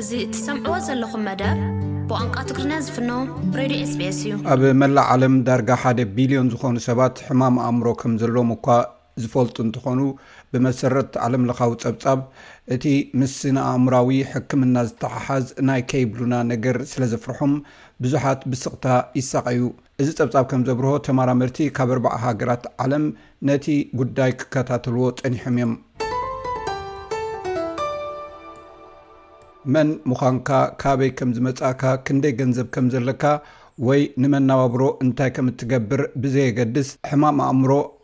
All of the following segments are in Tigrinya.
እዚ እትሰምዕዎ ዘለኹም መደብ ብቋንቋ ትግርኛ ዝፍኖ ሬድዮ ኤስቤስ እዩ። ኣብ መላእ ዓለም ዳርጋ ሓደ ቢልዮን ዝኾኑ ሰባት ሕማም ኣእምሮ ከም ዘለዎም እኳ ዝፈልጡ እንትኾኑ ብመሰረት ዓለም ለኻዊ ጸብጻብ እቲ ምስ ስነ ኣእምራዊ ሕክምና ዝተሓሓዝ ናይ ከይብሉና ነገር ስለ ዘፍርሖም ብዙሓት ብስቕታ ይሳቐዩ። እዚ ጸብጻብ ከም ዘብርሆ፣ ተመራመርቲ ካብ ኣርባዓ ሃገራት ዓለም ነቲ ጉዳይ ክከታተልዎ ጸኒሖም እዮም። መን ምዃንካ፣ ካበይ ከም ዝመጻእካ፣ ክንደይ ገንዘብ ከም ዘለካ ወይ ንመነባብሮ እንታይ ከም እትገብር ብዘየገድስ፣ ሕማም ኣእምሮ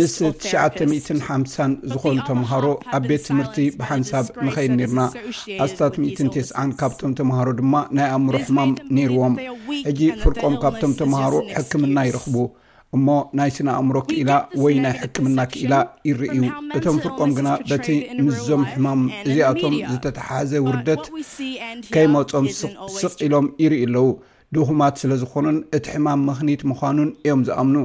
ምስ ትሽዓተ ሚእትን ሓምሳን ዝኾኑ ተምሃሮ ኣብ ቤት ትምህርቲ ብሓንሳብ ንኸይድ ኒርና ኣስታት ሚእትን ቴስዓን ካብቶም ተምሃሮ ድማ ናይ ኣእምሮ ሕማም ነይርዎም ሕጂ ፍርቆም ካብቶም ተምሃሮ ሕክምና ይረኽቡ እሞ ናይ ስነ ኣእምሮ ክኢላ ወይ ናይ ሕክምና ክኢላ ይርእዩ እቶም ፍርቆም ግና በቲ ምስዞም ሕማም እዚኣቶም ዝተተሓሓዘ ውርደት ከይመፆም ስቕ ኢሎም ይርእዩ ኣለዉ ድኹማት ስለ ዝኾኑን እቲ ሕማም ምኽኒት ምዃኑን እዮም ዝኣምኑ።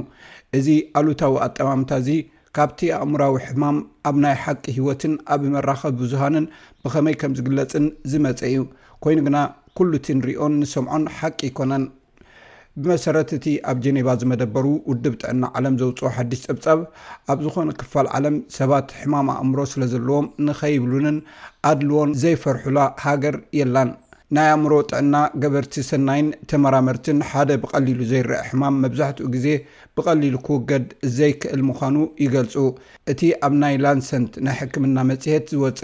እዚ ኣሉታዊ ኣጠማምታ እዚ ካብቲ ኣእምሮኣዊ ሕማም ኣብ ናይ ሓቂ ህይወትን ኣብ መራኸቢ ብዙሃንን ብኸመይ ከም ዝግለጽን ዝመጸ እዩ። ኮይኑ ግና ኩሉ እቲ ንሪኦን ንሰምዖን ሓቂ ኣይኮነን። ብመሰረት እቲ ኣብ ጀኔቫ ዝመደበሩ ውድብ ጥዕና ዓለም ዘውጽኦ ሓድሽ ጸብጻብ ኣብ ዝኾነ ክፋል ዓለም ሰባት ሕማም ኣእምሮ ስለ ዘለዎም ንኸይብሉንን ኣድልዎን ዘይፈርሑላ ሃገር የላን። ናይ ኣእምሮ ጥዕና ገበርቲ ሰናይን ተመራመርትን ሓደ ብቐሊሉ ዘይረኣ ሕማም መብዛሕትኡ ግዜ ብቐሊሉ ክውገድ ዘይክእል ምዃኑ ይገልጹ። እቲ ኣብ ናይ ላንሰንት ናይ ሕክምና መጽሔት ዝወጸ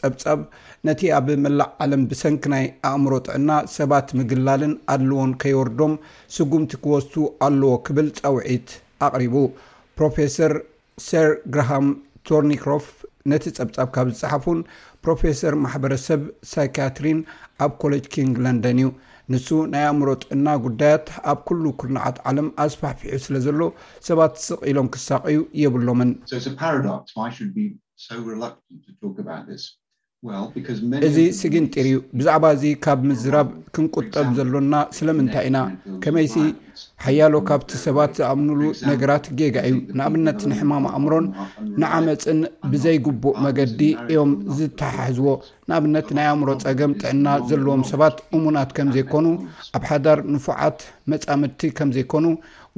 ጸብጻብ ነቲ ኣብ መላእ ዓለም ብሰንኪ ናይ ኣእምሮ ጥዕና ሰባት ምግላልን ኣድልዎን ከይወርዶም ስጉምቲ ክወስዱ ኣለዎ ክብል ጻውዒት ኣቕሪቡ። ፕሮፌሰር ሰር ግራሃም ቶርኒክሮፍ ነቲ ጸብጻብ ካብ ዝጸሓፉን ፕሮፌሰር ማሕበረሰብ ሳይክያትሪን ኣብ ኮሌጅ ኪንግ ለንደን እዩ ንሱ ናይ ኣእምሮ ጥዕና ጉዳያት ኣብ ኩሉ ኩርናዓት ዓለም ኣስፋሕፊሑ ስለ ዘሎ ሰባት ስቕ ኢሎም ክሳቐዩ የብሎምን So it's a paradox, why should we be so reluctant to talk about this? እዚ ስግንጢር እዩ ብዛዕባ እዚ ካብ ምዝራብ ክንቁጠብ ዘሎና ስለምንታይ ኢና ከመይሲ ሓያሎ ካብቲ ሰባት ዝኣምኑሉ ነገራት ጌጋ እዩ ንኣብነት ንሕማም ኣእምሮን ንዓመፅን ብዘይ ግቡእ መገዲ እዮም ዝተሓሕዝዎ ንኣብነት ናይ ኣእምሮ ፀገም ጥዕና ዘለዎም ሰባት እሙናት ከም ዘይኮኑ ኣብ ሓዳር ንፉዓት መፃምድቲ ከም ዘይኮኑ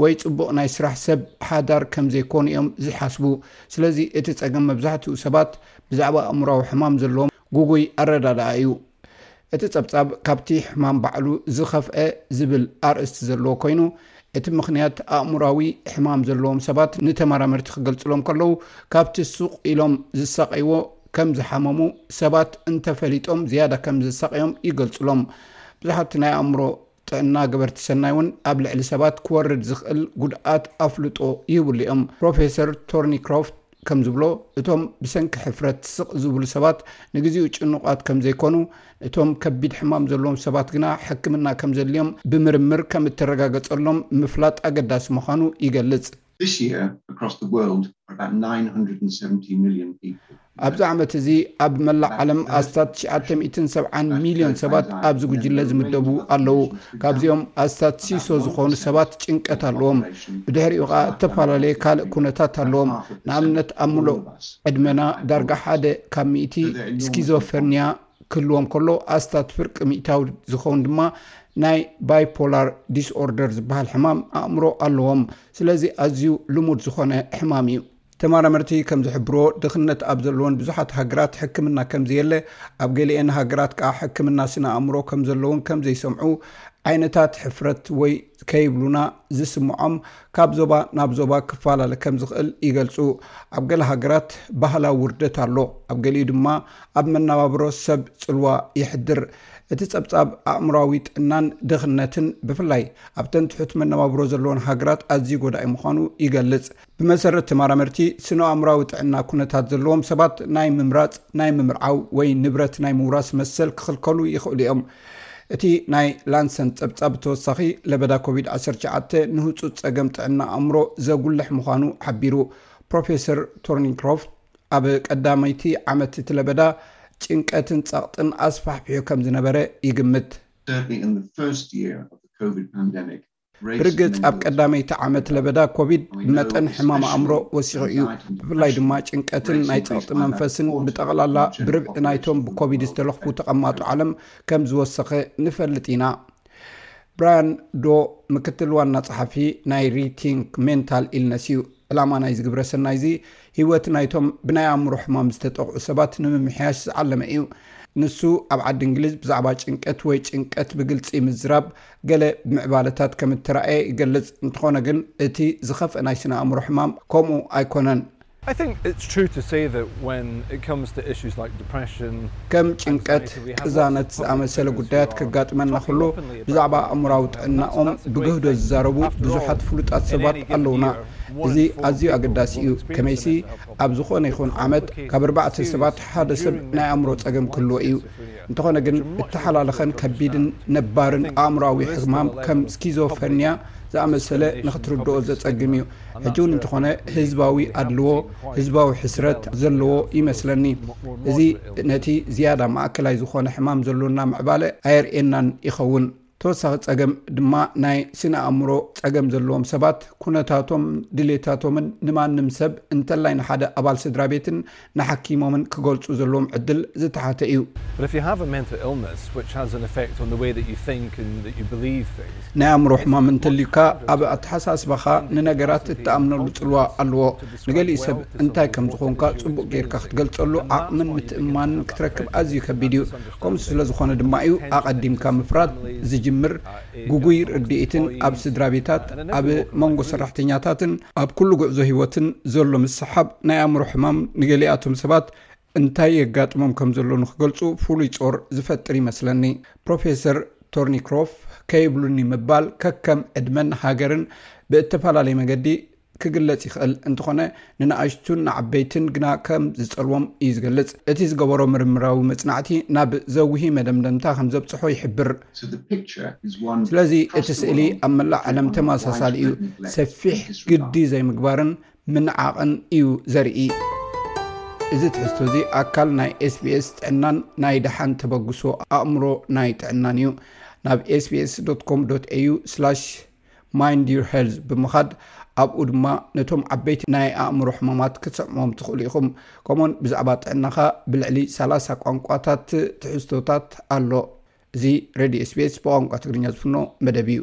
ወይ ፅቡቅ ናይ ስራሕ ሰብ ሓዳር ከም ዘይኮኑ እዮም ዝሓስቡ ስለዚ እቲ ፀገም መብዛሕትኡ ሰባት ብዛዕባ ኣእምሮኣዊ ሕማም ዘለዎም ግጉይ ኣረዳድኣ እዩ። እቲ ጸብጻብ ካብቲ ሕማም ባዕሉ ዝኸፍኣ ዝብል ኣርእስቲ ዘለዎ ኮይኑ፣ እቲ ምኽንያት ኣእምሮኣዊ ሕማም ዘለዎም ሰባት ንተመራመርቲ ክገልጽሎም ከለዉ ካብቲ ሱቕ ኢሎም ዝሳቐይዎ ከም ዝሓመሙ ሰባት እንተፈሊጦም ዝያዳ ከም ዘሳቕዮም ይገልጹሎም። ብዙሓት ናይ ኣእምሮ ጥዕና ገበርቲ ሰናይ እውን ኣብ ልዕሊ ሰባት ክወርድ ዝኽእል ጉድኣት ኣፍልጦ ይህብሉ እዮም። ፕሮፌሰር ቶርኒክሮፍት ከም ዝብሎ፣ እቶም ብሰንኪ ሕፍረት ስቕ ዝብሉ ሰባት ንግዜኡ ጭኑቓት ከም ዘይኰኑ፣ እቶም ከቢድ ሕማም ዘለዎም ሰባት ግና ሕክምና ከም ዘድልዮም ብምርምር ከም እተረጋገጸሎም ምፍላጥ ኣገዳሲ ምዃኑ ይገልጽ። ኣብዚ ዓመት እዚ ኣብ መላእ ዓለም ኣስታት ትሽዓተ ሚእትን ሰብዓን ሚልዮን ሰባት ኣብዚ ጕጅለ ዝምደቡ ኣለዉ። ካብዚኦም ኣስታት ሲሶ ዝዀኑ ሰባት ጭንቀት ኣለዎም፣ ብድሕሪኡ ኸኣ እተፈላለየ ካልእ ኵነታት ኣለዎም። ንኣብነት ኣብ ምሉእ ዕድመና ዳርጋ ሓደ ካብ ሚእቲ ስኪዞፈርንያ፣ ክህልዎም ከሎ ኣስታት ፍርቂ ሚእታዊ ዝኸውን ድማ ናይ ባይፖላር ዲስኦርደር ዝበሃል ሕማም ኣእምሮ ኣለዎም ስለዚ ኣዝዩ ልሙድ ዝኾነ ሕማም እዩ ተመራመርቲ ከም ዝሕብርዎ ድኽነት ኣብ ዘለዎን ብዙሓት ሃገራት ሕክምና ከም ዘየለ ኣብ ገሊኤን ሃገራት ከዓ ሕክምና ስነ ኣእምሮ ከም ዘለውን ከም ዘይሰምዑ ዓይነታት ሕፍረት ወይ ከይብሉና ዝስምዖም ካብ ዞባ ናብ ዞባ ክፈላለ ከም ዝኽእል ይገልጹ። ኣብ ገለ ሃገራት ባህላዊ ውርደት ኣሎ፣ ኣብ ገሊኡ ድማ ኣብ መነባብሮ ሰብ ጽልዋ የሕድር። እቲ ጸብጻብ ኣእምሮኣዊ ጥዕናን ድኽነትን ብፍላይ ኣብተን ትሑት መነባብሮ ዘለወን ሃገራት ኣዝዩ ጎዳኢ ምዃኑ ይገልጽ። ብመሰረት ተማራመርቲ ስነኣእምራዊ ጥዕና ኩነታት ዘለዎም ሰባት ናይ ምምራፅ ናይ ምምርዓው ወይ ንብረት ናይ ምውራስ መሰል ክኽልከሉ ይኽእሉ እዮም እቲ ናይ ላንሰን ፀብፃብ ብተወሳኺ ለበዳ ኮቪድ 19 ንህፁፅ ፀገም ጥዕና ኣእምሮ ዘጉልሕ ምዃኑ ሓቢሩ ፕሮፌሰር ቶርኒንክሮፍት ኣብ ቀዳመይቲ ዓመት እቲ ለበዳ ጭንቀትን ፀቕጥን ኣስፋሕፊሑ ከም ዝነበረ ይግምት Certainly in the first year of the COVID pandemic, ብርግጽ ኣብ ቀዳመይቲ ዓመት ለበዳ ኮቪድ መጠን ሕማም ኣእምሮ ወሲኹ እዩ ብፍላይ ድማ ጭንቀትን ናይ ፀቕጢ መንፈስን ብጠቕላላ ብርብዒ ናይቶም ብኮቪድ ዝተለኽፉ ተቐማጡ ዓለም ከም ዝወሰኸ ንፈልጥ ኢና ብራያን ዶ ምክትል ዋና ፀሓፊ ናይ ሪቲንክ ሜንታል ኢልነስ እዩ ዕላማ ናይ ዝግብረ ሰናይ እዚ ህይወት ናይቶም ብናይ ኣእምሮ ሕማም ዝተጠቕዑ ሰባት ንምምሕያሽ ዝዓለመ እዩ ንሱ ኣብ ዓዲ እንግሊዝ ብዛዕባ ጭንቀት ወይ ጭንቀት ብግልፂ ምዝራብ ገለ ምዕባለታት ከም እተራእየ ይገልጽ፣ እንተዀነ ግን እቲ ዝኸፍአ ናይ ስነ ኣእምሮ ሕማም ከምኡ ኣይኰነን። ከም ጭንቀት፣ ቅዛነት ዝኣመሰለ ጉዳያት ከጋጥመና ኸሎ ብዛዕባ ኣእምሮኣዊ ጥዕናኦም ብግህዶ ዝዛረቡ ብዙሓት ፍሉጣት ሰባት ኣለዉና። እዚ ኣዝዩ ኣገዳሲ ኢዩ፣ ከመይሲ ኣብ ዝዀነ ይኹን ዓመት ካብ ኣርባዕተ ሰባት ሓደ ሰብ ናይ ኣእምሮ ጸገም ክህልዎ ኢዩ። እንተኾነ ግን እተሓላለኸን ከቢድን ነባርን ኣእምሮኣዊ ሕግማም ከም ስኪዞፈርኒያ ዝኣመሰለ ንኽትርድኦ ዘጸግም እዩ። ሕጂ እውን እንተኾነ ህዝባዊ ኣድልዎ፣ ህዝባዊ ሕስረት፣ ዘለዎ ይመስለኒ። እዚ ነቲ ዝያዳ ማእከላይ ዝኾነ ሕማም ዘሎና ምዕባለ ኣየርእየናን ይኸውን። ተወሳኺ ፀገም ድማ ናይ ስነ ኣእምሮ ፀገም ዘለዎም ሰባት ኩነታቶም ድሌታቶምን ንማንም ሰብ እንተላይ ንሓደ ኣባል ስድራ ቤትን ንሓኪሞምን ክገልፁ ዘለዎም ዕድል ዝተሓተ እዩ። ናይ ኣእምሮ ሕማም እንተልዩካ ኣብ ኣተሓሳስባኻ ንነገራት እትኣምነሉ ፅልዋ ኣለዎ። ንገሊኡ ሰብ እንታይ ከም ዝዀንካ ጽቡቕ ጌርካ ክትገልጸሉ ዓቕምን ምትእምማንን ክትረክብ ኣዝዩ ከቢድ እዩ። ከምኡ ስለ ዝዀነ ድማ እዩ ኣቐዲምካ ምፍራድ ዝጅምር። ግጉይ ርድኢትን ኣብ ስድራቤታት፣ ኣብ መንጎ ሰራሕተኛታትን ኣብ ኵሉ ጕዕዞ ህይወትን ዘሎ ምስሕሓብ ናይ ኣእምሮ ሕማም ንገሊኣቶም ሰባት እንታይ የጋጥሞም ከም ዘሎ ንክገልጹ ፍሉይ ጾር ዝፈጥር ይመስለኒ። ፕሮፌሰር ቶርኒክሮፍ ከይብሉኒ ምባል ከከም ዕድመን ሃገርን ብእተፈላለየ መገዲ ክግለጽ ይኽእል፣ እንተኾነ ንነኣሽቱን ንዓበይትን ግና ከም ዝጸልዎም እዩ ዝገልጽ። እቲ ዝገበሮ ምርምራዊ መጽናዕቲ ናብ ዘጕሂ መደምደምታ ከም ዘብጽሖ ይሕብር። ስለዚ እቲ ስእሊ ኣብ መላእ ዓለም ተመሳሳሊ እዩ፣ ሰፊሕ ግዲ ዘይምግባርን ምንዓቕን እዩ ዘርኢ። እዚ ትሕዝቶ እዚ ኣካል ናይ ኤስቢኤስ ጥዕናን ናይ ደሓን ተበግሶ ኣእምሮ ናይ ጥዕናን እዩ። ናብ ኤስቢኤስ ዶት ኮም ዶት ኤዩ ስላሽ ማይንድ ዩር ሄልዝ ብምኻድ ኣብኡ ድማ ነቶም ዓበይቲ ናይ ኣእምሮ ሕማማት ክትሰምዕዎም ትኽእሉ ኢኹም። ከምኡውን ብዛዕባ ጥዕናኻ ብልዕሊ ሰላሳ ቋንቋታት ትሕዝቶታት ኣሎ። እዚ ሬድዮ ኤስቢኤስ ብቋንቋ ትግርኛ ዝፍኖ መደብ እዩ።